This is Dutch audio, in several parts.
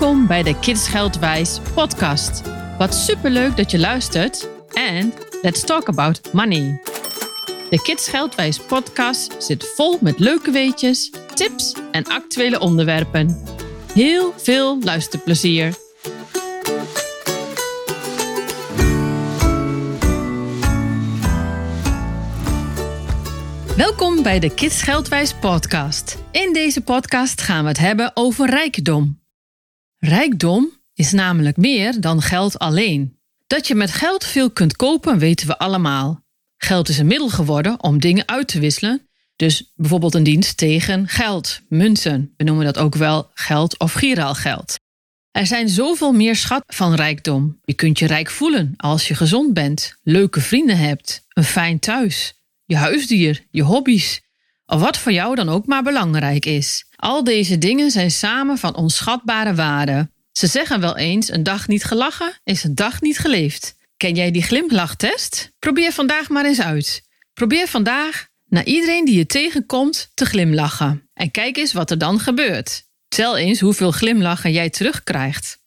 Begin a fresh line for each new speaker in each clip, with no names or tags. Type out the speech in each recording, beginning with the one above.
Welkom bij de Kids Geldwijs podcast. Wat superleuk dat je luistert en let's talk about money. De Kids Geldwijs podcast zit vol met leuke weetjes, tips en actuele onderwerpen. Heel veel luisterplezier. Welkom bij de Kids Geldwijs podcast. In deze podcast gaan we het hebben over rijkdom. Rijkdom is namelijk meer dan geld alleen. Dat je met geld veel kunt kopen, weten we allemaal. Geld is een middel geworden om dingen uit te wisselen. Dus bijvoorbeeld een dienst tegen geld, munten. We noemen dat ook wel geld of giraal geld. Er zijn zoveel meer schat van rijkdom. Je kunt je rijk voelen als je gezond bent, leuke vrienden hebt, een fijn thuis, je huisdier, je hobby's, of wat voor jou dan ook maar belangrijk is. Al deze dingen zijn samen van onschatbare waarde. Ze zeggen wel eens: een dag niet gelachen is een dag niet geleefd. Ken jij die glimlachtest? Probeer vandaag maar eens uit. Probeer vandaag naar iedereen die je tegenkomt te glimlachen. En kijk eens wat er dan gebeurt. Tel eens hoeveel glimlachen jij terugkrijgt.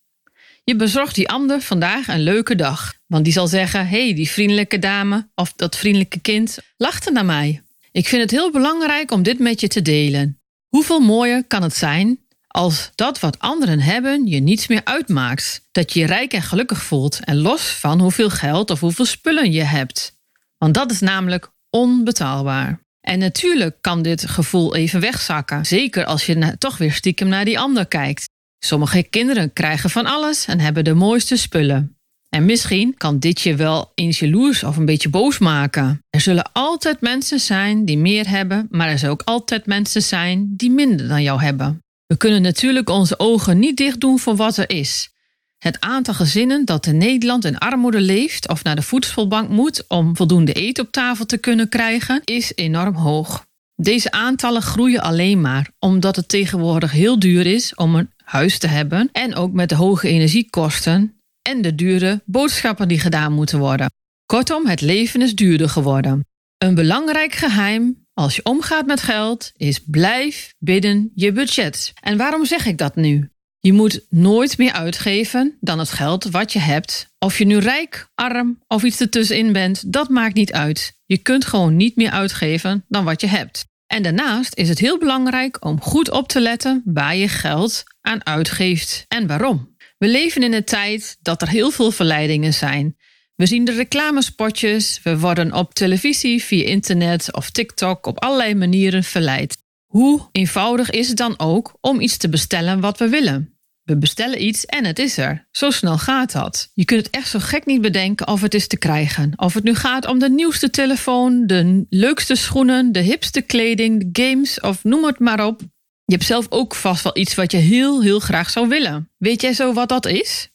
Je bezorgt die ander vandaag een leuke dag. Want die zal zeggen: hey, die vriendelijke dame of dat vriendelijke kind lachte naar mij. Ik vind het heel belangrijk om dit met je te delen. Hoeveel mooier kan het zijn als dat wat anderen hebben je niets meer uitmaakt? Dat je je rijk en gelukkig voelt en los van hoeveel geld of hoeveel spullen je hebt. Want dat is namelijk onbetaalbaar. En natuurlijk kan dit gevoel even wegzakken, zeker als je toch weer stiekem naar die ander kijkt. Sommige kinderen krijgen van alles en hebben de mooiste spullen. En misschien kan dit je wel eens jaloers of een beetje boos maken. Er zullen altijd mensen zijn die meer hebben, maar er zullen ook altijd mensen zijn die minder dan jou hebben. We kunnen natuurlijk onze ogen niet dicht doen voor wat er is. Het aantal gezinnen dat in Nederland in armoede leeft of naar de voedselbank moet om voldoende eten op tafel te kunnen krijgen, is enorm hoog. Deze aantallen groeien alleen maar omdat het tegenwoordig heel duur is om een huis te hebben en ook met de hoge energiekosten en de dure boodschappen die gedaan moeten worden. Kortom, het leven is duurder geworden. Een belangrijk geheim als je omgaat met geld is blijf binnen je budget. En waarom zeg ik dat nu? Je moet nooit meer uitgeven dan het geld wat je hebt. Of je nu rijk, arm of iets ertussenin bent, dat maakt niet uit. Je kunt gewoon niet meer uitgeven dan wat je hebt. En daarnaast is het heel belangrijk om goed op te letten waar je geld aan uitgeeft en waarom. We leven in een tijd dat er heel veel verleidingen zijn. We zien de reclamespotjes, we worden op televisie, via internet of TikTok op allerlei manieren verleid. Hoe eenvoudig is het dan ook om iets te bestellen wat we willen? We bestellen iets en het is er. Zo snel gaat dat. Je kunt het echt zo gek niet bedenken of het is te krijgen. Of het nu gaat om de nieuwste telefoon, de leukste schoenen, de hipste kleding, de games of noem het maar op. Je hebt zelf ook vast wel iets wat je heel, heel graag zou willen. Weet jij zo wat dat is?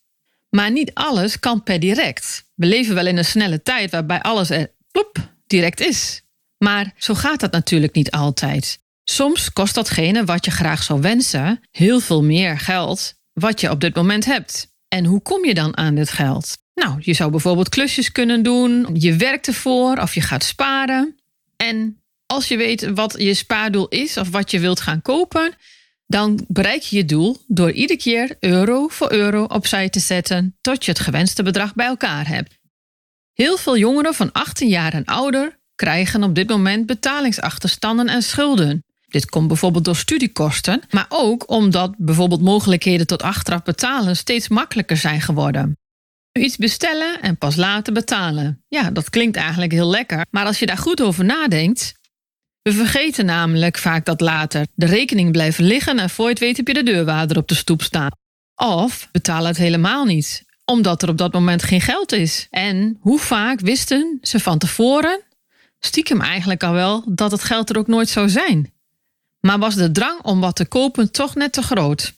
Maar niet alles kan per direct. We leven wel in een snelle tijd waarbij alles er direct is. Maar zo gaat dat natuurlijk niet altijd. Soms kost datgene wat je graag zou wensen heel veel meer geld wat je op dit moment hebt. En hoe kom je dan aan dit geld? Nou, je zou bijvoorbeeld klusjes kunnen doen, je werkt ervoor of je gaat sparen. En als je weet wat je spaardoel is of wat je wilt gaan kopen, dan bereik je je doel door iedere keer euro voor euro opzij te zetten tot je het gewenste bedrag bij elkaar hebt. Heel veel jongeren van 18 jaar en ouder krijgen op dit moment betalingsachterstanden en schulden. Dit komt bijvoorbeeld door studiekosten, maar ook omdat bijvoorbeeld mogelijkheden tot achteraf betalen steeds makkelijker zijn geworden. Iets bestellen en pas later betalen. Ja, dat klinkt eigenlijk heel lekker, maar als je daar goed over nadenkt, we vergeten namelijk vaak dat later de rekening blijven liggen en voor je weet heb je de deurwaarder op de stoep staan. Of betalen het helemaal niet, omdat er op dat moment geen geld is. En hoe vaak wisten ze van tevoren, stiekem eigenlijk al wel, dat het geld er ook nooit zou zijn. Maar was de drang om wat te kopen toch net te groot?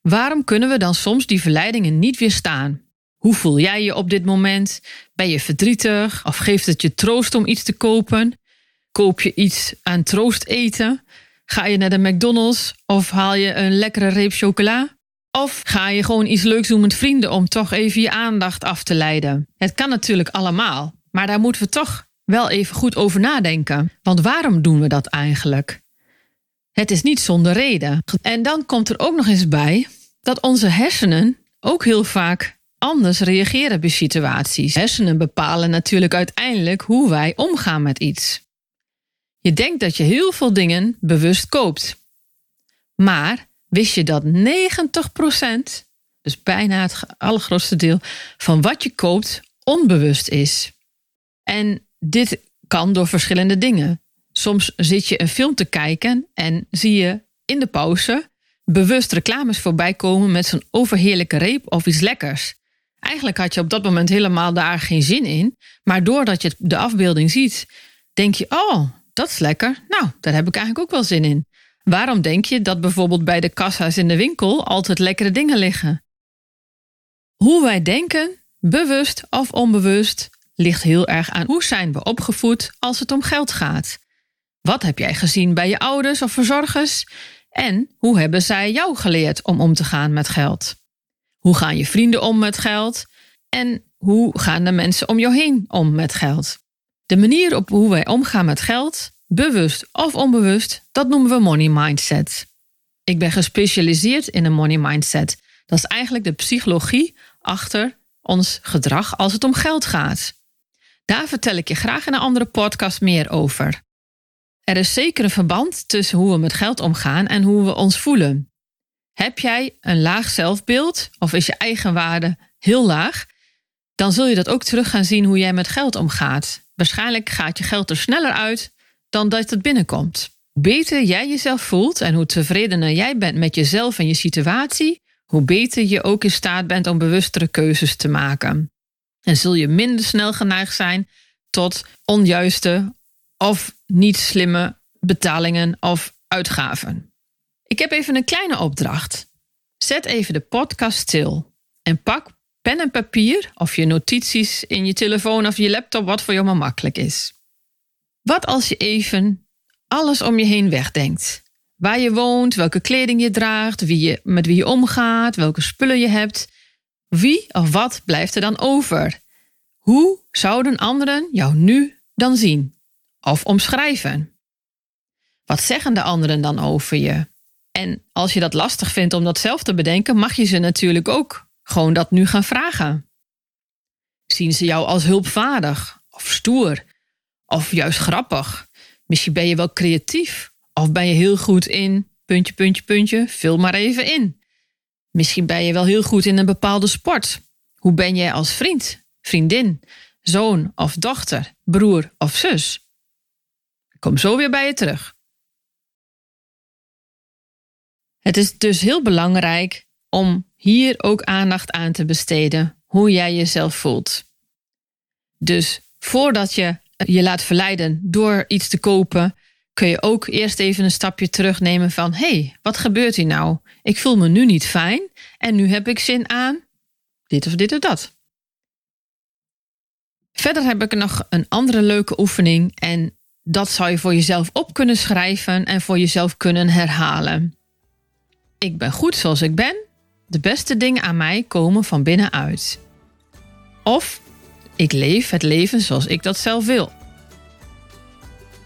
Waarom kunnen we dan soms die verleidingen niet weerstaan? Hoe voel jij je op dit moment? Ben je verdrietig of geeft het je troost om iets te kopen? Koop je iets aan troost eten? Ga je naar de McDonald's of haal je een lekkere reep chocola? Of ga je gewoon iets leuks doen met vrienden om toch even je aandacht af te leiden? Het kan natuurlijk allemaal, maar daar moeten we toch wel even goed over nadenken. Want waarom doen we dat eigenlijk? Het is niet zonder reden. En dan komt er ook nog eens bij dat onze hersenen ook heel vaak anders reageren bij situaties. Hersenen bepalen natuurlijk uiteindelijk hoe wij omgaan met iets. Je denkt dat je heel veel dingen bewust koopt. Maar wist je dat 90%, dus bijna het allergrootste deel van wat je koopt, onbewust is? En dit kan door verschillende dingen. Soms zit je een film te kijken en zie je in de pauze bewust reclames voorbij komen met zo'n overheerlijke reep of iets lekkers. Eigenlijk had je op dat moment helemaal daar geen zin in, maar doordat je de afbeelding ziet, denk je: Oh, dat is lekker. Nou, daar heb ik eigenlijk ook wel zin in. Waarom denk je dat bijvoorbeeld bij de kassa's in de winkel altijd lekkere dingen liggen? Hoe wij denken, bewust of onbewust, ligt heel erg aan hoe zijn we opgevoed als het om geld gaat. Wat heb jij gezien bij je ouders of verzorgers? En hoe hebben zij jou geleerd om om te gaan met geld? Hoe gaan je vrienden om met geld? En hoe gaan de mensen om jou heen om met geld? De manier op hoe wij omgaan met geld, bewust of onbewust, dat noemen we money mindset. Ik ben gespecialiseerd in een money mindset. Dat is eigenlijk de psychologie achter ons gedrag als het om geld gaat. Daar vertel ik je graag in een andere podcast meer over. Er is zeker een verband tussen hoe we met geld omgaan en hoe we ons voelen. Heb jij een laag zelfbeeld of is je eigenwaarde heel laag, dan zul je dat ook terug gaan zien hoe jij met geld omgaat. Waarschijnlijk gaat je geld er sneller uit dan dat het binnenkomt. Hoe beter jij jezelf voelt en hoe tevredener jij bent met jezelf en je situatie, hoe beter je ook in staat bent om bewustere keuzes te maken. En zul je minder snel geneigd zijn tot onjuiste of niet slimme betalingen of uitgaven. Ik heb even een kleine opdracht. Zet even de podcast stil en pak pen en papier of je notities in je telefoon of je laptop, wat voor jou maar makkelijk is. Wat als je even alles om je heen wegdenkt? Waar je woont, welke kleding je draagt, wie je, met wie je omgaat, welke spullen je hebt. Wie of wat blijft er dan over? Hoe zouden anderen jou nu dan zien? Of omschrijven? Wat zeggen de anderen dan over je? En als je dat lastig vindt om dat zelf te bedenken, mag je ze natuurlijk ook gewoon dat nu gaan vragen. Zien ze jou als hulpvaardig of stoer of juist grappig? Misschien ben je wel creatief of ben je heel goed in puntje, puntje, puntje, vul maar even in. Misschien ben je wel heel goed in een bepaalde sport. Hoe ben jij als vriend, vriendin, zoon of dochter, broer of zus? Ik kom zo weer bij je terug. Het is dus heel belangrijk om hier ook aandacht aan te besteden, hoe jij jezelf voelt. Dus voordat je je laat verleiden door iets te kopen, kun je ook eerst even een stapje terugnemen van hey, wat gebeurt hier nou? Ik voel me nu niet fijn en nu heb ik zin aan dit of dit of dat. Verder heb ik nog een andere leuke oefening en dat zou je voor jezelf op kunnen schrijven en voor jezelf kunnen herhalen. Ik ben goed zoals ik ben. De beste dingen aan mij komen van binnenuit. Of ik leef het leven zoals ik dat zelf wil.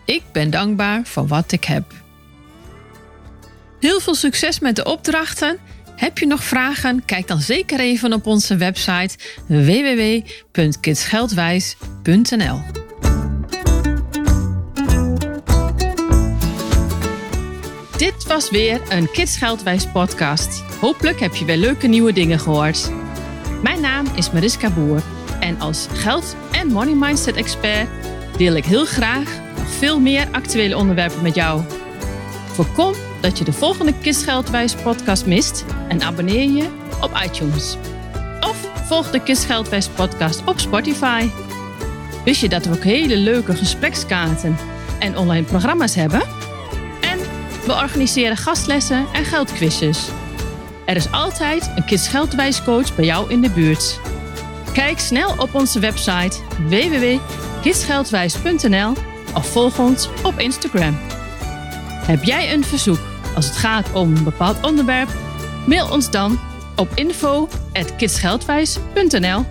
Ik ben dankbaar voor wat ik heb. Heel veel succes met de opdrachten. Heb je nog vragen? Kijk dan zeker even op onze website www.kidsgeldwijs.nl. Dit was weer een Kids Geldwijs podcast. Hopelijk heb je weer leuke nieuwe dingen gehoord. Mijn naam is Mariska Boer en als geld- en money mindset expert deel ik heel graag nog veel meer actuele onderwerpen met jou. Voorkom dat je de volgende Kids Geldwijs podcast mist en abonneer je op iTunes. Of volg de Kids Geldwijs podcast op Spotify. Wist je dat we ook hele leuke gesprekskaarten en online programma's hebben? We organiseren gastlessen en geldquizjes. Er is altijd een Kids Geldwijscoach bij jou in de buurt. Kijk snel op onze website www.kidsgeldwijs.nl of volg ons op Instagram. Heb jij een verzoek als het gaat om een bepaald onderwerp? Mail ons dan op info.kidsgeldwijs.nl